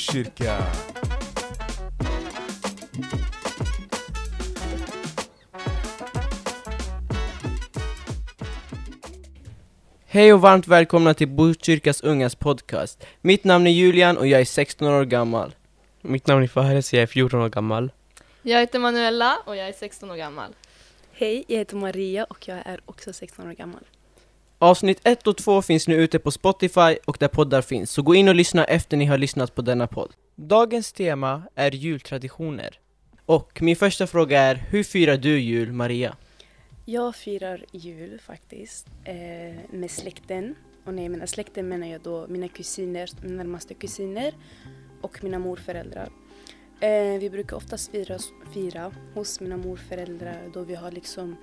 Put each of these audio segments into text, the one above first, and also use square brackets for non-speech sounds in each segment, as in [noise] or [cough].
Botkyrka! Hej och varmt välkomna till Botkyrkas ungas podcast. Mitt namn är Julian och jag är 16 år gammal. Mitt namn är Fares, jag är 14 år gammal. Jag heter Manuela och jag är 16 år gammal. Hej, jag heter Maria och jag är också 16 år gammal. Avsnitt 1 och 2 finns nu ute på Spotify och där poddar finns, så gå in och lyssna efter ni har lyssnat på denna podd. Dagens tema är jultraditioner. Och min första fråga är, hur firar du jul, Maria? Jag firar jul faktiskt eh, med släkten. Och när jag menar släkten menar jag då mina kusiner, mina närmaste kusiner och mina morföräldrar. Eh, vi brukar oftast fira, fira hos mina morföräldrar då vi har liksom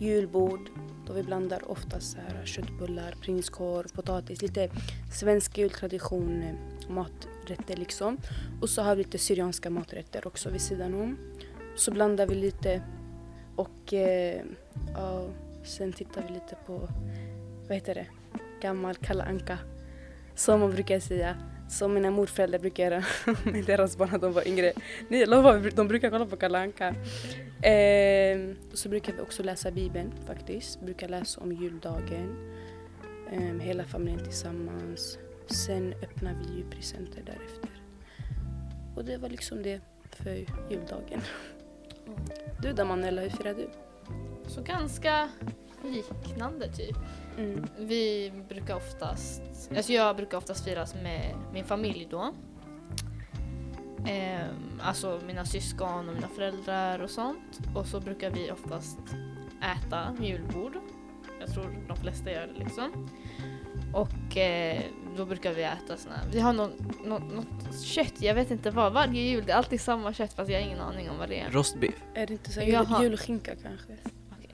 julbord då vi blandar oftast så här köttbullar, prinskorv, potatis, lite svensk jultradition, eh, maträtter liksom. Och så har vi lite syrianska maträtter också vid sidan om. Så blandar vi lite och eh, ja, sen tittar vi lite på, vad heter det, gammal Kalle Anka. Som man brukar säga. Som mina morföräldrar brukar göra [laughs] med deras barn när de var yngre. Lovar, de brukar kolla på Kalle Anka. Eh, så brukar vi också läsa Bibeln faktiskt. Brukar läsa om juldagen. Eh, hela familjen tillsammans. Sen öppnar vi ju presenter därefter. Och det var liksom det för juldagen. Du då Manuela, hur firar du? Så ganska liknande typ. Mm. Vi brukar oftast, alltså jag brukar oftast firas med min familj då. Ehm, alltså mina syskon och mina föräldrar och sånt. Och så brukar vi oftast äta julbord. Jag tror de flesta gör det liksom. Och eh, då brukar vi äta såna, vi har någon, något, något kött, jag vet inte vad, varje jul, det är alltid samma kött fast jag har ingen aning om vad det är. Rostbiff? Är det inte så jul, julskinka kanske?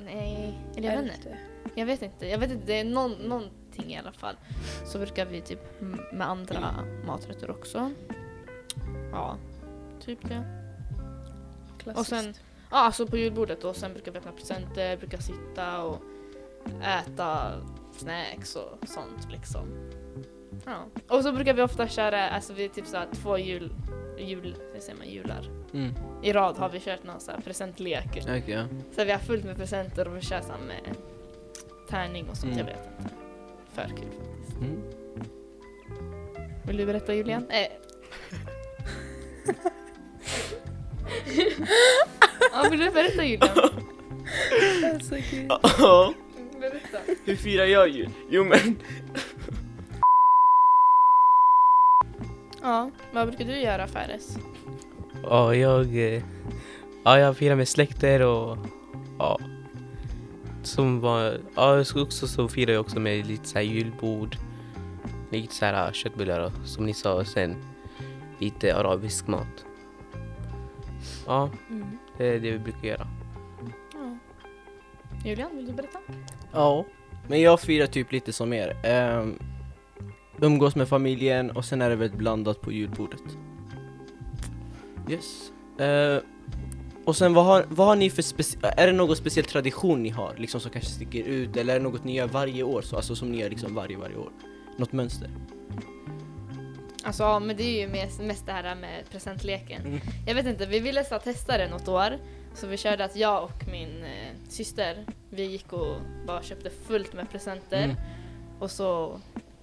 Nej, eller jag vet inte. Jag vet inte, jag vet inte, det är någon, någonting i alla fall. Så brukar vi typ med andra maträtter också. Ja, typ det. Klassiskt. Och sen, ja alltså på julbordet och sen brukar vi öppna presenter, brukar sitta och äta snacks och sånt liksom. Ja. Och så brukar vi ofta köra, alltså vi är typ såhär två jul, jul, vad säger man, jular. Mm. I rad har vi kört någon sån här presentlek. Okej, ja. Så vi har fullt med presenter och vi kör så här med tärning och sånt, Mm. jag vet inte. För kul faktiskt. Mm. Vill du berätta Julian? Eh. [laughs] ja, vill du berätta Julian? [laughs] Alltså, Berätta. hur firar jag jul? Jo men, Ja, vad brukar du göra Fares? Ja, jag, eh, ja, jag firar med släkter och ja, som var, ja, så också så firar jag också med lite så här julbord, lite så här köttbullar och som ni sa, och sen lite arabisk mat. Ja, Mm. det är det vi brukar göra. Ja. Julian, vill du berätta? ja. Men jag firar typ lite som er. Um, umgås med familjen och sen är det väldigt blandat på julbordet. Yes. Eh, och sen vad har, vad har ni för speci- är det någon speciell tradition ni har? Liksom som kanske sticker ut eller är det något ni gör varje år? Så, alltså som ni gör liksom varje, varje år? Något mönster? Alltså ja, men det är ju mest, mest det här med presentleken. Mm. Jag vet inte, vi ville så testa det något år. Så vi körde att jag och min eh, syster, vi gick och bara köpte fullt med presenter. Mm. Och så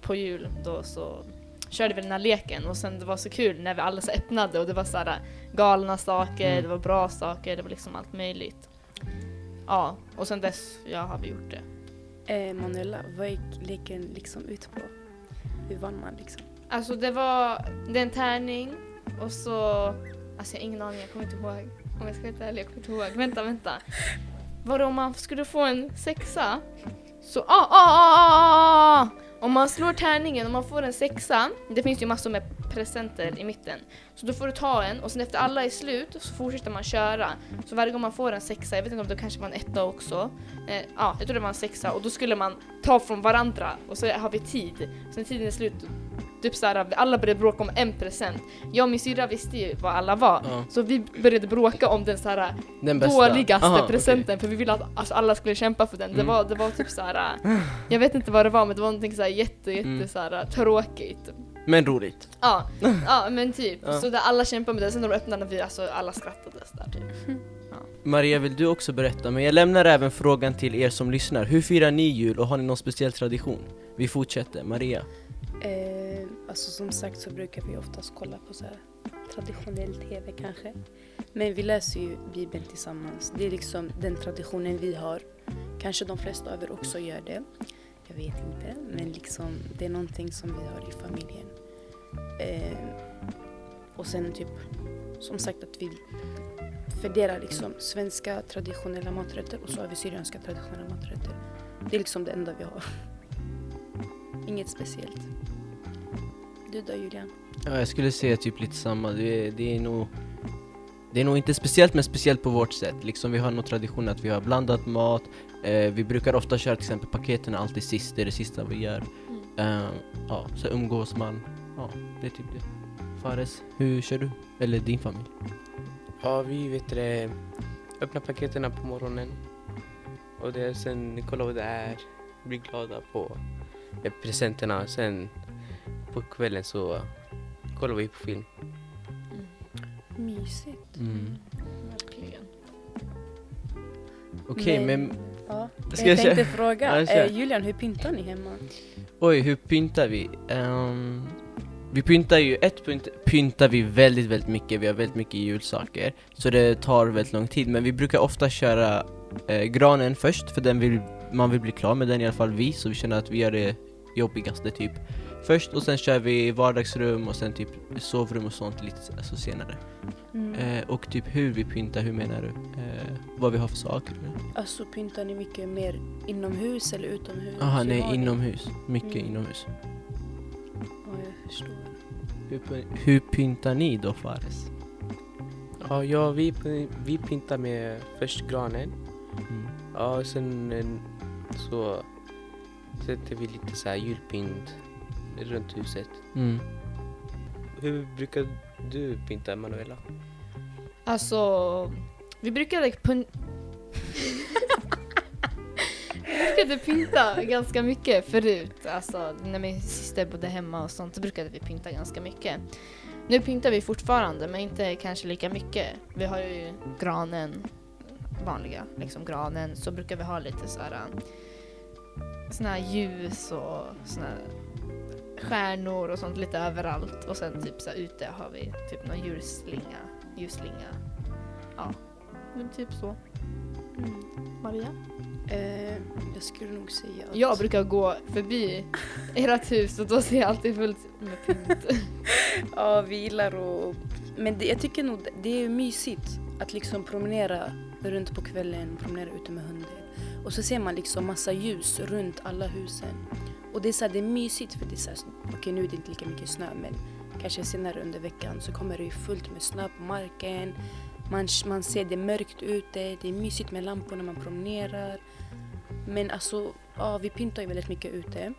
på jul då så körde vi den här leken och sen det var så kul när vi alla så öppnade och det var så här galna saker, Mm. det var bra saker, det var liksom allt möjligt. Ja, och sen dess ja, har vi gjort det. Eh, Manuela, vad gick leken liksom ut på? Hur vann man liksom? Alltså det var, det är en tärning och så, alltså jag har ingen aning, jag kommer inte ihåg. Om jag ska vara helt ärlig, jag kommer inte ihåg. Vänta, vänta. Vadå om man skulle få en sexa? Så, ah, ah, ah, ah, ah! Om man slår tärningen och man får en sexa, det finns ju massor med presenter i mitten. Så då får du ta en och sen efter alla är slut så fortsätter man köra. Så varje gång man får en sexa, jag vet inte om det kanske var en etta också. Eh, ja, jag tror det var en sexa och då skulle man ta från varandra och så har vi tid. Sen tiden är slut, typ såhär, alla började bråka om en present. Jag och min syrra visste ju vad alla var. Ja. Så vi började bråka om den såhär Den bästa? dåligaste Aha, presenten för vi ville att alltså, alla skulle kämpa för den. Det, Mm. var, det var typ såhär, jag vet inte vad det var men det var någonting såhär jätte, jätte Mm. såhär, tråkigt. Men roligt. Ja, [laughs] ja men typ. Ja. Så där alla kämpar med det, sen när de öppnade vi, alltså alla skrattade där typ. Maria, vill du också berätta? Men jag lämnar även frågan till er som lyssnar. Hur firar ni jul och har ni någon speciell tradition? Vi fortsätter. Maria. Eh, alltså som sagt så brukar vi oftast kolla på så här traditionell TV kanske. Men vi läser ju Bibeln tillsammans. Det är liksom den traditionen vi har. Kanske de flesta av er också gör det. Jag vet inte. Men liksom det är någonting som vi har i familjen. Eh, och sen typ som sagt att vi fördelar liksom svenska traditionella maträtter och så har vi syrianska traditionella maträtter. Det är liksom det enda vi har. Inget speciellt. Du då Julian? Ja, jag skulle säga typ lite samma. Det är, det är nog... Det är nog inte speciellt men speciellt på vårt sätt. Liksom vi har nog tradition att vi har blandat mat. Eh, vi brukar ofta köra till exempel paketen alltid sist, det är det sista vi gör. Eh, ja, så umgås man. Ja, det är typ det. Fares, hur kör du? Eller din familj? Ja, vi vet det, öppnar paketen på morgonen. Och det, sen kolla vad det är. Blir glada på eh, presenterna. Sen på kvällen så kollar vi på film. Mysigt. Mm. Verkligen. Okej, men... Ja. Ska jag tänkte fråga, Ja, eh, Julian hur pyntar ni hemma? Oj, hur pyntar vi? Ehm, vi pyntar ju, ett pynt, pyntar vi väldigt, väldigt mycket, vi har väldigt mycket julsaker. Så det tar väldigt lång tid, men vi brukar ofta köra eh, granen först, för den vill, man vill bli klar med den, i alla fall vi, så vi känner att vi gör det jobbigaste typ först, och sen kör vi vardagsrum och sen typ sovrum och sånt lite alltså, senare. Mm. Eh, och typ hur vi pyntar, hur menar du? Eh, vad vi har för saker? Alltså pyntar ni mycket mer inomhus eller utomhus? Jaha, nej, inomhus. Mycket Mm. inomhus. Ja, jag förstår. Hur, hur pyntar ni då Fares? Ja, ja vi, vi pyntar med först granen. Mm. Ja, och sen eh, så sätter vi lite så här julpynt runt huset. Mm. Hur brukar du pynta Manuela? Alltså, vi brukade [laughs] vi brukade pynta ganska mycket förut. Alltså, när min syster bodde hemma och sånt så brukade vi pynta ganska mycket. Nu pyntar vi fortfarande, men inte kanske lika mycket. Vi har ju granen, vanliga liksom granen, så brukar vi ha lite så här äh, såna här ljus och såna här stjärnor och sånt lite överallt. Och sen typ så här ute har vi typ någon ljusslinga, ljusslinga. Ja, men typ så. Mm. Maria? Eh, jag skulle nog säga att... Jag brukar gå förbi ert hus och då ser jag alltid fullt med pynt. [laughs] Ja, vi gillar och... Men det, jag tycker nog det- det är mysigt att liksom promenera runt på kvällen, promenera ute med hunden. Och så ser man liksom massa ljus runt alla husen. Och det är så här, det är mysigt för det är så här, okej nu är det inte lika mycket snö men kanske senare under veckan så kommer det ju fullt med snö på marken. Man, man ser det mörkt ute, det är mysigt med lampor när man promenerar. Men alltså, ja vi pyntar ju väldigt mycket ute.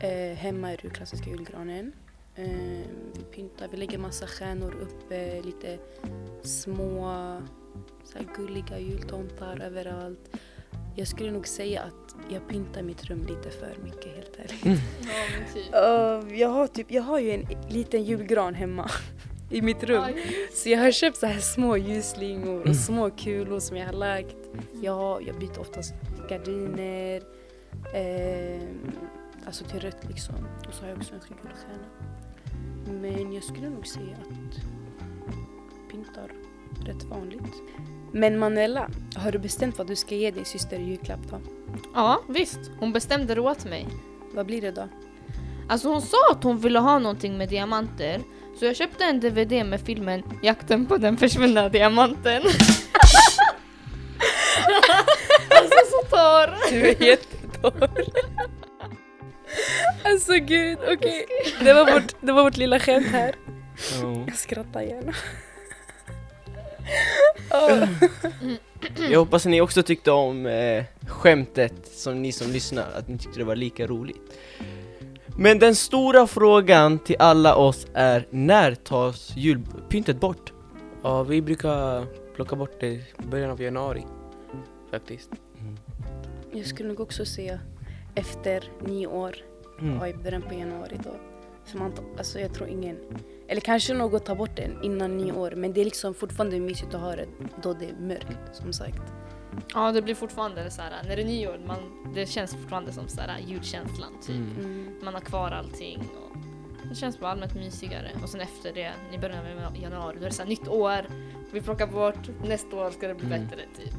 Eh, hemma är det ju klassiska julgranen. Eh, vi pyntar, vi lägger massa stjärnor uppe, lite små så här gulliga jultomtar överallt. Jag skulle nog säga att jag pyntar mitt rum lite för mycket helt ärligt. Ja men typ. Uh, jag, har typ, jag har ju en liten julgran hemma [laughs] i mitt rum. Så jag har köpt så här små ljusslingor och små kulor som jag har lagt. Jag, jag byter oftast gardiner, eh, alltså till rött liksom. Och så har jag också en gul stjärna. Men jag skulle nog säga att pyntar rätt vanligt. Men Manuela, har du bestämt vad du ska ge din syster i julklapp då? Ja visst, hon bestämde det åt mig. Vad blir det då? Alltså hon sa att hon ville ha någonting med diamanter. Så jag köpte en DVD med filmen Jakten på den försvunna diamanten. [laughs] alltså så torr! Du är jättetorr. Alltså gud, okej. Det, var vårt, det var vårt lilla skämt här. Jag skrattar gärna. Jag hoppas att ni också tyckte om eh, skämtet, som ni som lyssnar, att ni tyckte det var lika roligt. Men den stora frågan till alla oss är, när tas julpyntet bort? Ja, vi brukar plocka bort det i början av januari. Faktiskt. Jag skulle nog också säga efter nio år, Mm. ja, i början på januari då. För man, alltså jag tror ingen, eller kanske något tar bort den innan nyår men det är liksom fortfarande mysigt att ha det då det är mörkt som sagt. Ja, det blir fortfarande så här när det är nyår, man, det känns fortfarande som så här julkänslan typ. Mm. Mm. Man har kvar allting och det känns bara allmänt mysigare. Och sen efter det, i början av januari, då är det så här nytt år. Vi plockar bort, nästa år ska det bli Mm. bättre typ.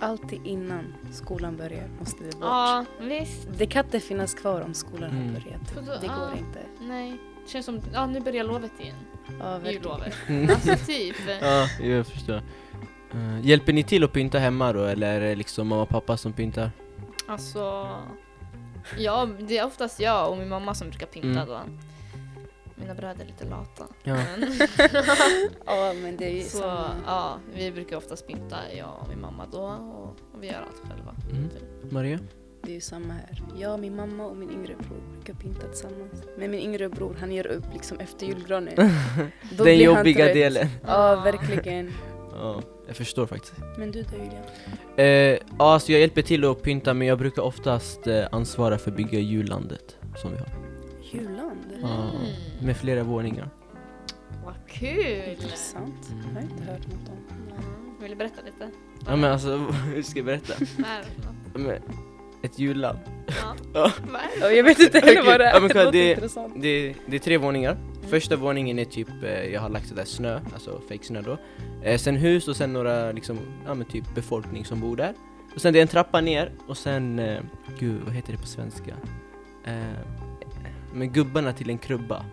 Alltid innan skolan börjar måste det bort. Ja, visst. Det kan inte finnas kvar om skolan Mm. har börjat. För då- Det går ja. inte. Nej, känns som, ja nu börjar lovet igen. Ja, verkligen. Jullovet. [laughs] Alltså typ. Ja, jag förstår. Eh, hjälper ni till att pynta hemma då, eller är det liksom mamma och pappa som pyntar? Alltså, ja det är oftast jag och min mamma som brukar pynta Mm. då. Mina bröder är lite lata. Ja. Men, [laughs] [laughs] Ja men det är ju så samma. ja, vi brukar oftast pynta, jag och min mamma då. Och, och vi gör allt själva. Mm. Maria? Det är ju samma här. Jag, min mamma och min yngre bror brukar pynta tillsammans. Men min yngre bror han ger upp liksom efter julgranen. [laughs] Då Den jobbiga delen. Ja verkligen. [laughs] Ja, jag förstår faktiskt. Men du då Julia? Eh, ja, alltså jag hjälper till att pynta men jag brukar oftast eh, ansvara för att bygga jullandet som vi har. Julland? Ja, Mm. med flera våningar. Vad kul! Intressant. Mm. Jag har inte hört något om. Mm. Vill du berätta lite? Ja men alltså, [laughs] hur ska jag berätta? Men, ett julland. Ja. Ja. [laughs] Det? Jag vet inte heller vad det är. ja, men kolla, låter det- intressant. Det, det är tre våningar. Första våningen är typ, eh, jag har lagt sådär snö, alltså fake snö då. Eh, sen hus och sen några liksom, ja men typ befolkning som bor där. Och sen det är en trappa ner och sen, eh, gud vad heter det på svenska? Eh, men gubbarna till en krubba.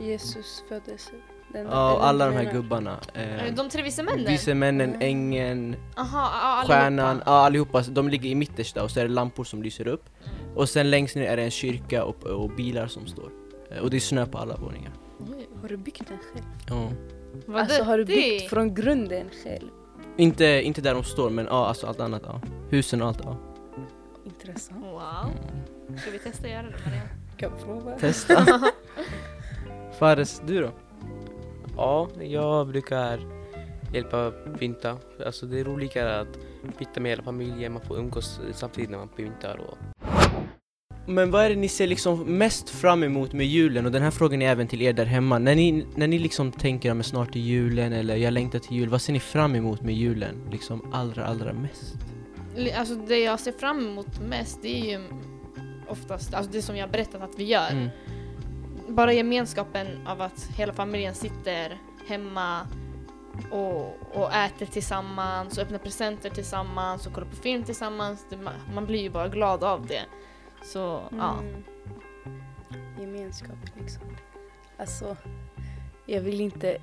Jesus födelse. Den, Ja, den alla de du här gubbarna. Eh, De tre vise männen? Vise männen, Mm. ängeln, Aha, stjärnan, ja allihopa, de ligger i mittersta och så är det lampor som lyser upp. Mm. Och sen längst ner är det en kyrka och, och bilar som står. Eh, och det är snö på alla våningar. Oj, Har du byggt den själv? Ja. Vad alltså har du byggt från grunden själv? Inte, inte där de står men ja, alltså allt annat ja. Husen och allt ja. Intressant. Wow. Ska vi testa att göra det Maria? Kan jag prova? Testa. [laughs] Fares, du då? Ja, jag brukar hjälpa pynta. Alltså det är roligare att pynta med hela familjen, man får umgås samtidigt när man pyntar. Och... Men vad är det ni ser liksom mest fram emot med julen? Och den här frågan är även till er där hemma. När ni, när ni liksom tänker att snart är julen eller jag längtar till jul, vad ser ni fram emot med julen? Liksom allra, allra mest? Alltså det jag ser fram emot mest det är ju oftast alltså det som jag berättat att vi gör. Mm. Bara gemenskapen av att hela familjen sitter hemma och, och äter tillsammans och öppnar presenter tillsammans och kollar på film tillsammans. Det, man, blir ju bara glad av det. Så ja. Mm. Gemenskap liksom. Alltså, jag vill inte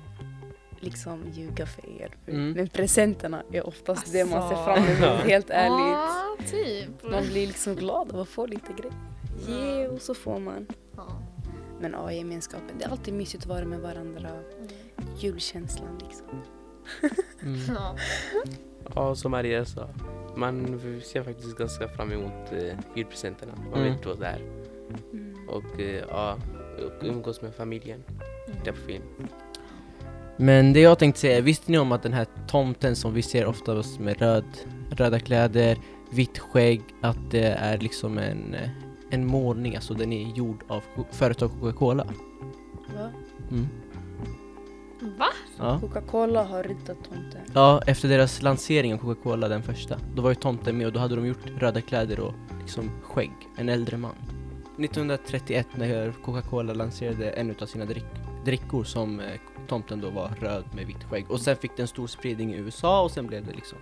liksom ljuga för er. Mm. Men presenterna är oftast det man ser Alltså. fram emot, [laughs] helt ärligt. Ja, typ. Man blir liksom glad av att få lite grejer. Ge och så får man. Men ja, gemenskapen. Det är alltid mysigt att vara med varandra. Julkänslan liksom. Mm. Ja. Ja, som Maria sa, man ser faktiskt ganska fram emot eh, julpresenterna. Man Mm. vet vad det är. Mm. Och eh, ja, och umgås med familjen, titta på film. Men det jag tänkte säga, visste ni om att den här tomten som vi ser ofta med röd, röda kläder, vitt skägg, att det är liksom en, eh, en målning, alltså den är gjord av företag Coca-Cola? Va? Mm. Va? Ja. Coca-Cola har ritat tomten. ja, efter deras lansering av Coca-Cola, den första, då var ju tomten med och då hade de gjort röda kläder och liksom skägg, en äldre man. 1931 när Coca-Cola lanserade en av sina drick, drickor som eh, tomten då var röd med vitt skägg och sen fick den stor spridning i USA och sen blev det liksom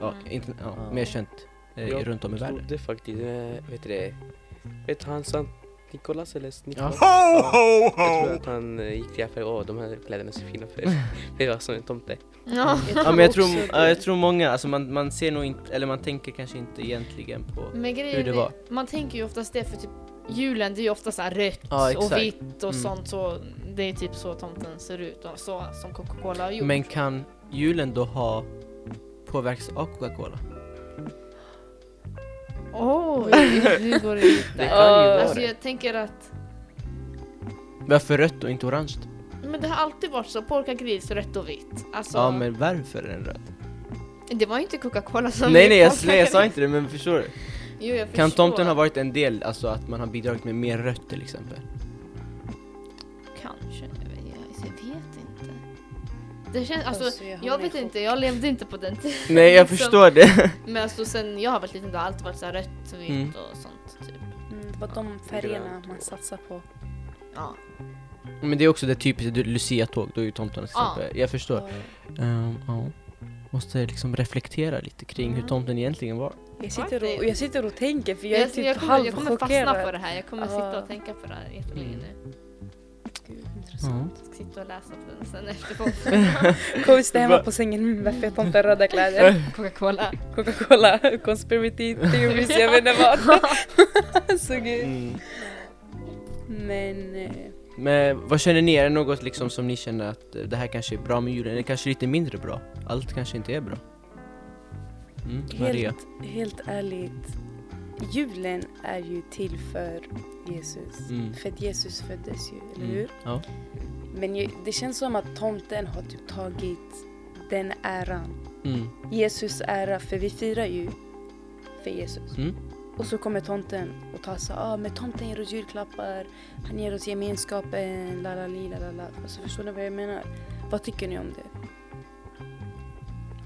ja, Mm. inte, ja, mer känt eh, Jag runt om i världen. trodde faktiskt, eh, vet du det, vet han Sant Nikolas eller Nikolas? Ja. Jag tror att han eh, gick till affären och åh de här kläderna är så fina för [laughs] det var som en tomte. Ja. Ja men jag tror, ja, jag tror många, alltså man, man ser nog inte, eller man tänker kanske inte egentligen på hur det är- var. Man tänker ju oftast det för typ julen det är ju ofta så här rött Ja, och vitt och Mm. sånt så det är typ så tomten ser ut och så som Coca-Cola har gjort. Men kan julen då ha påverkats av Coca-Cola? Oj, nu går det ut [laughs] Det kan ju vara Alltså det. jag tänker att Varför rött och inte orange? men det har alltid varit så, polka gris, rött och vitt. Alltså, Ja men varför är den röd? det var ju inte Coca-Cola som Nej nej jag, polka nej, jag sa gris. inte det men förstår du? Jo, jag Kan förstår. tomten ha varit en del, alltså att man har bidragit med mer rött till exempel? Det känns, alltså, Alltså, jag jag, vet chock. inte, jag levde inte på den tiden. Nej jag [laughs] liksom. förstår det. [laughs] Men alltså sen jag har varit liten, har alltid varit så här rött, vitt Mm. och sånt typ. Mm, det var de färgerna man satsar på. Ja. Men det är också det typiska du- Lucia-tåg, då är ju tomten Ja. Jag förstår. Ja. Ehm, ja. Måste liksom reflektera lite kring hur Mm. tomten egentligen var. Jag, sitter och, jag sitter och tänker för jag är Jag, typ jag, kommer, jag kommer fastna på halvchockerad. det här, jag kommer sitta och tänka på det här jättelänge Mm. nu. Intressant. Jag ska sitta och läsa på den sen efter podden. Kommer sitta hemma på sängen, varför har tomten röda kläder? [laughs] Coca-Cola. Coca-Cola, conspiracy theories, jag vet inte vad. [laughs] Så gud. Mm. Men eh, Men vad känner ni? Är det något liksom som ni känner att eh, det här kanske är bra med julen? Eller kanske lite mindre bra? Allt kanske inte är bra? Mm, Maria? helt, helt ärligt, julen är ju till för Jesus. Mm. För att Jesus föddes ju, eller Mm. hur? Ja. Men det känns som att tomten har typ tagit den äran. Mm. Jesus ära, för vi firar ju för Jesus. Mm. Och så kommer tomten och tar så ah, men tomten ger oss julklappar, han ger oss gemenskapen, la la li, la la la. Alltså förstår ni vad jag menar? Vad tycker ni om det?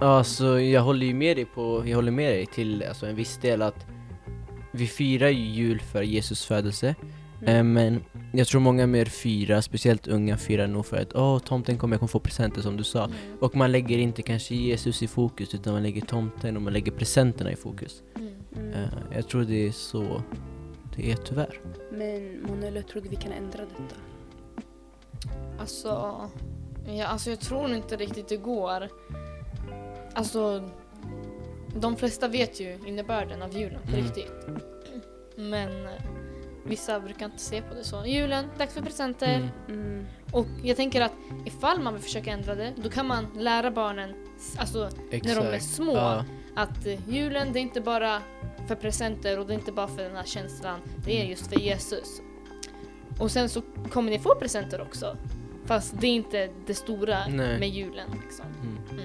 Alltså jag håller ju med dig på, jag håller med dig till alltså, en viss del att vi firar ju jul för Jesus födelse Mm. eh, men jag tror många mer firar, speciellt unga firar nog för att åh tomten kommer, jag kommer få presenter som du sa Mm. och man lägger inte kanske Jesus i fokus utan man lägger tomten och man lägger presenterna i fokus Mm. Eh, Jag tror det är så det är tyvärr Men Monella, tror du vi kan ändra detta? Alltså, ja, alltså jag tror inte riktigt det går. Alltså, de flesta vet ju innebörden av julen på Mm. riktigt. Men eh, vissa brukar inte se på det så. Julen, dags för presenter. Mm. Mm. Och jag tänker att ifall man vill försöka ändra det, då kan man lära barnen, alltså när de är små, Ja. att eh, julen det är inte bara för presenter och det är inte bara för den här känslan, det är just för Jesus. Och sen så kommer ni få presenter också. Fast det är inte det stora Nej. med julen liksom. Mm.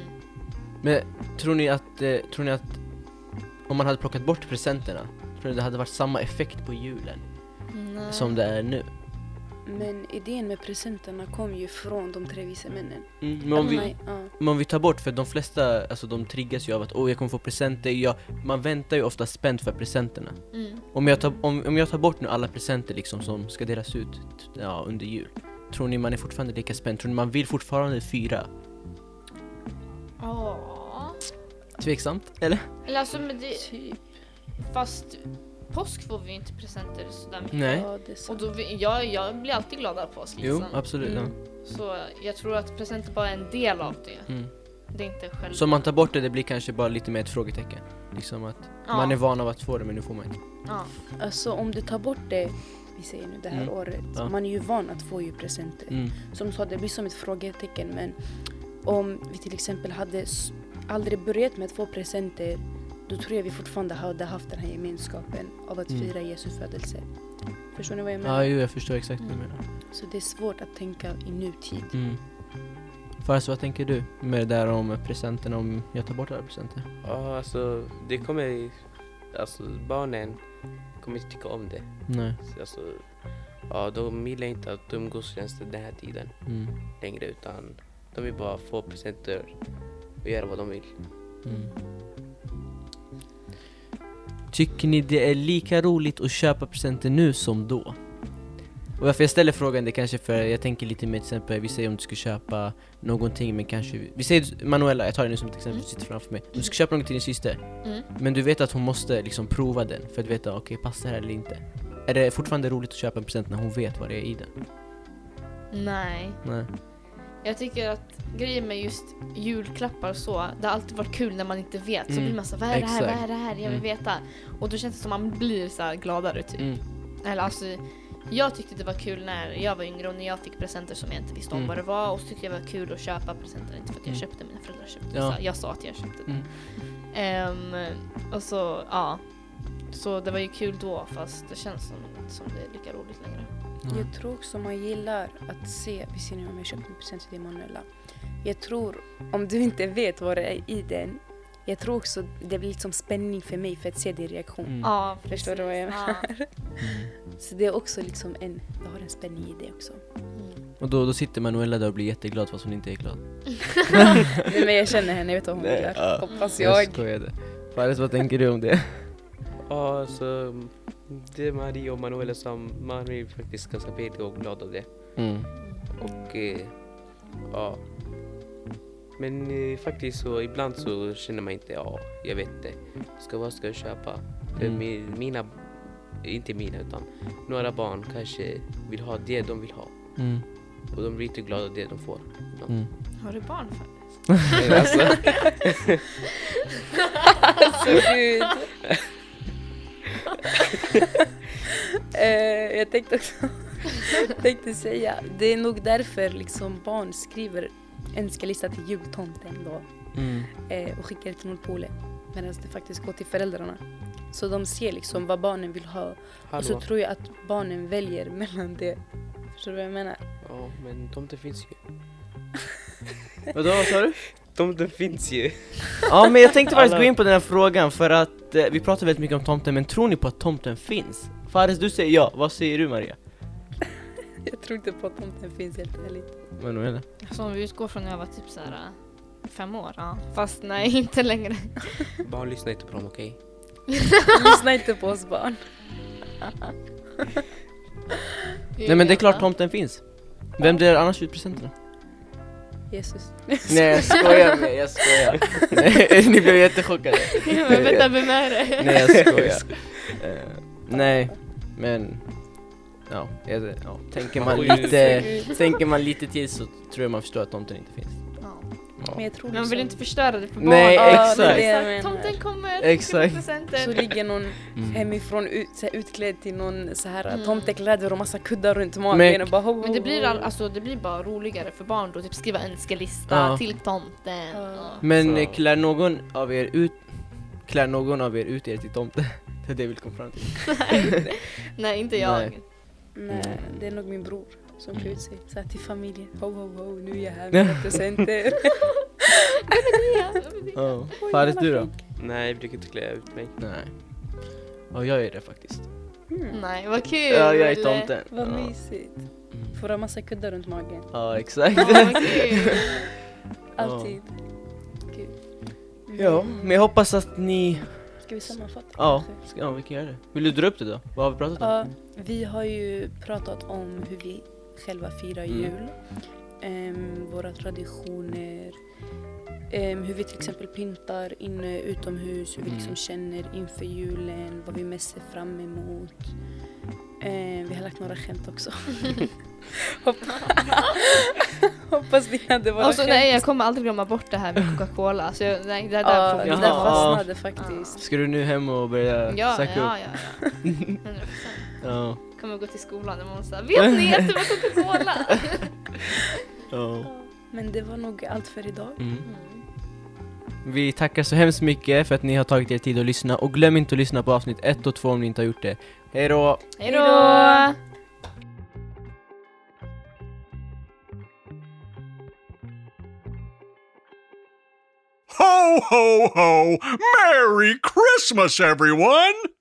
Men tror ni att, eh, tror ni att om man hade plockat bort presenterna, tror ni det hade varit samma effekt på julen Nej. som det är nu? Men idén med presenterna kom ju från de tre vise männen. Mm. Men om vi, ja. men om vi tar bort, för de flesta, alltså de triggas ju av att åh jag kommer få presenter, jag, man väntar ju ofta spänt för presenterna. Mm. Om jag, tar, om, om jag tar bort nu alla presenter liksom som ska delas ut ja, under jul, tror ni man är fortfarande lika spänd? Tror ni man vill fortfarande fira? Tveksamt, eller? Eller alltså men det, Typ. fast påsk får vi inte presenter sådär mycket. Nej. Ja, det är Och då, vi- jag, jag blir alltid glad av påsk Jo, liksom. absolut. Mm. Så jag tror att presenter bara är en del av det. Ja. Mm. Det är inte själva. Så om man tar bort det, det blir kanske bara lite mer ett frågetecken. Liksom att ja. man är van av att få det men nu får man inte. ja. Alltså om du tar bort det, vi säger nu det här Mm. året, Ja. man är ju van att få ju presenter. Mm. Som du sa, det blir som ett frågetecken men om vi till exempel hade s- aldrig börjat med att få presenter då tror jag vi fortfarande hade haft den här gemenskapen av att Mm. fira Jesu födelse. Förstår ni vad jag Ja, menar? jo, jag förstår exakt vad du Mm. menar. Så det är svårt att tänka i nutid. Mm. Fast vad tänker du med det där om presenten om jag tar bort alla presenter? Ja, alltså det kommer... Alltså barnen kommer inte tycka om det. Nej. Alltså, ja, de gillar inte att umgås den här tiden Mm. längre utan de vill bara få presenter och göra vad de vill. Mm. Tycker ni det är lika roligt att köpa presenter nu som då? Och varför jag ställer frågan det är kanske för jag tänker lite mer till exempel, vi säger om du ska köpa någonting men kanske, vi säger Manuela, jag tar henne som ett exempel, Mm. du sitter framför mig. Du ska köpa någonting till din syster, Mm. men du vet att hon måste liksom prova den för att veta, okej passar det här eller inte? Är det fortfarande roligt att köpa en present när hon vet vad det är i den? Nej. Nej. Jag tycker att grejen med just julklappar och så, det har alltid varit kul när man inte vet. Så Mm, blir man så vad är det här, vad är det här, jag vill Mm. veta. Och då känns det som man blir så gladare typ. Mm. Eller alltså, jag tyckte det var kul när jag var yngre och när jag fick presenter som jag inte visste om Mm. vad det var. Och så tyckte jag det var kul att köpa presenter, inte för att jag Mm. köpte, mina föräldrar köpte. Ja. Så jag sa att jag köpte det. Mm. Ehm, och så, ja. Så det var ju kul då fast det känns som, som det är lika roligt längre. Ja. Jag tror också man gillar att se, vi ser nu om jag köpte en present till dig Manuela. Jag tror, om du inte vet vad det är i den, jag tror också det blir liksom spänning för mig för att se din reaktion. Mm. Ja, Förstår du vad jag Ja. Mm. Så det är också liksom en, jag har en spänning i det också. Mm. Och då, då sitter Manuela där och blir jätteglad fast hon inte är glad. [laughs] Nej, men jag känner henne, jag vet vad hon Nej, gör. ja. Hoppas Jag jag. skojade. Fares, vad tänker du om det? Ja, alltså det Marie och Manuela sa, man är faktiskt ganska pigg och glad av det. Mm. Och eh, ja. Men eh, faktiskt så ibland så känner man inte, ja, jag vet inte. Ska, vad ska jag köpa? För Mm. mi, mina, inte mina utan några barn kanske vill ha det de vill ha. Mm. Och de blir inte glada av det de får. Mm. Har du barn? Men [laughs] alltså, [laughs] Alltså gud. [laughs] eh, jag tänkte också [laughs] tänkte säga, det är nog därför liksom barn skriver önskelista till jultomten då Mm. eh, och skickar till Nordpolen. Medan det faktiskt går till föräldrarna. Så de ser liksom vad barnen vill ha. Och så hallå. tror jag att barnen väljer mellan det. Förstår du vad jag menar? Ja, men tomten finns ju. [laughs] Vadå, vad sa du? Tomten finns ju. [laughs] Ja men jag tänkte faktiskt gå in på den här frågan för att eh, vi pratar väldigt mycket om tomten, men tror ni på att tomten finns? Fares, du säger ja, vad säger du Maria? [laughs] Jag tror inte på att tomten finns helt ärligt. Manuela? Alltså om vi utgår från när jag var typ så här äh, fem år. Ja. Fast nej, [laughs] inte längre. Barn lyssnar inte på dem, okej? Lyssna inte på oss barn. Nej men det är klart tomten finns. Vem delar annars ut presenterna? Jesus. Nej jag skojar [laughs] med, jag skojar. Nej, [laughs] ni blev jättechockade. Ja, men vänta, vem är det? Nej [laughs] jag skojar. Eh, nej, men... Ja, jag, ja, tänker man lite, tänker man lite till så tror jag man förstår att tomten inte finns. Men jag tror Man vill inte förstöra det för barn. Nej, Ja, det är exakt. det. Tomten kommer, Exakt. Så ligger någon Mm. hemifrån ut, så här, utklädd till någon så här Mm. tomtekläder och massa kuddar runt magen Men- och bara ho, ho, Men det blir, ho. all, alltså, det blir bara roligare för barn då, typ skriva önskelista Ja. till tomten. Ja. Men Så- klär någon av er ut Klär någon av er ut er till tomte? [laughs] Det är det jag vill komma fram till. [laughs] Nej, inte jag. Nej. Nej, det är nog min bror som klär ut sig så till familjen. Ho ho ho, nu är jag här [laughs] med presenter. Ja. Fares du då? Nej, jag brukar inte klä ut mig. Nej. Ja jag är det faktiskt. Mm. Nej, vad kul! Ja jag är tomten. Vad Ja. mysigt. Mm. Får ha massa kuddar runt magen. Ja exakt. Kul! [laughs] Alltid. Gud. Mm. Ja, men jag hoppas att ni... Ska vi sammanfatta? Ja, kanske? ja vi kan göra det. Vill du dra upp det då? Vad har vi pratat om? Ja, vi har ju pratat om hur vi själva firar Mm. jul. Ehm, våra traditioner. ehm, hur vi till exempel pyntar inne utomhus. Hur vi Mm. liksom känner inför julen. Vad vi mest ser fram emot. Ehm, vi har lagt några skämt också. [laughs] Hopp- [laughs] Hoppas ni hade våra Och så, skämt. nej, jag kommer aldrig glömma bort det här med Coca-Cola. Så jag, nej, det där Ja, får det där fastnade faktiskt. Ska du nu hem och börja Ja, ja, söka ja, upp? ja. 100%. Ja. [laughs] Kommer gå till skolan och man säger Vet ni att det var Coca-Cola? ja. Men det var nog allt för idag. Mm. Mm. Vi tackar så hemskt mycket för att ni har tagit er tid att lyssna och glöm inte att lyssna på avsnitt 1 och 2 om ni inte har gjort det. Hej då! Hej då! Ho, ho, ho! Merry Christmas, everyone!